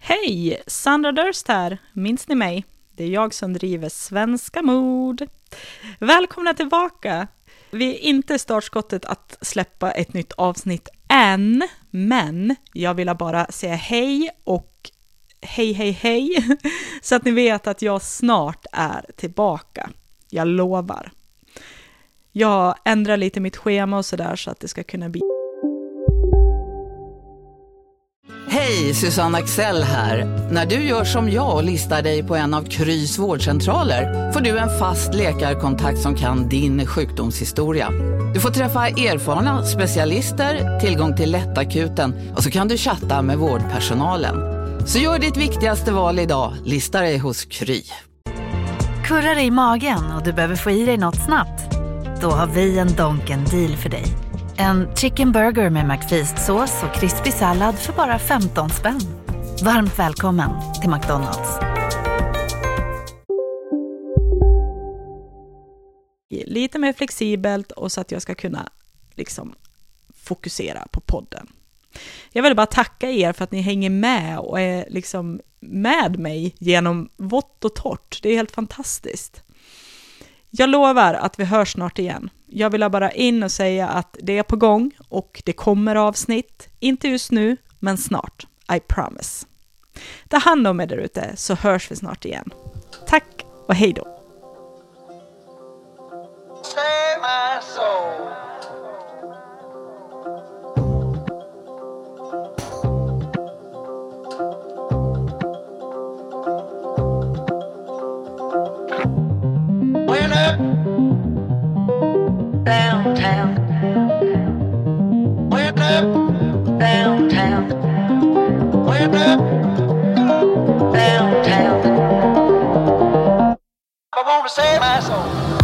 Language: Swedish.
Hej! Sandra Durst här. Minns ni mig? Det är jag som driver Svenska Mord. Välkomna tillbaka! Vi är inte i startskottet att släppa ett nytt avsnitt än, men jag ville bara säga hej och hej, hej, hej, så att ni vet att jag snart är tillbaka. Jag lovar. Jag ändrar lite mitt schema och sådär så att det ska kunna bli Hej, Susanne Axel här. När du gör som jag och listar dig på en av Krys vårdcentraler får du en fast läkarkontakt som kan din sjukdomshistoria. Du får träffa erfarna specialister, tillgång till lättakuten och så kan du chatta med vårdpersonalen. Så gör ditt viktigaste val idag, lista dig hos Kry. Kurrar i magen och du behöver få i dig något snabbt? Då har vi en Donken deal för dig. En chicken burger med McFeast-sås och krispig sallad för bara 15 spänn. Varmt välkommen till McDonalds. lite mer flexibelt och så att jag ska kunna liksom fokusera på podden. Jag vill bara tacka er för att ni hänger med och är liksom med mig genom vått och torrt. Det är helt fantastiskt. Jag lovar att vi hörs snart igen. Jag vill bara in och säga att det är på gång och det kommer avsnitt. Inte just nu, men snart. I promise. Ta hand om er där ute så hörs vi snart igen. Tack och hej då! downtown. I wanna save my soul.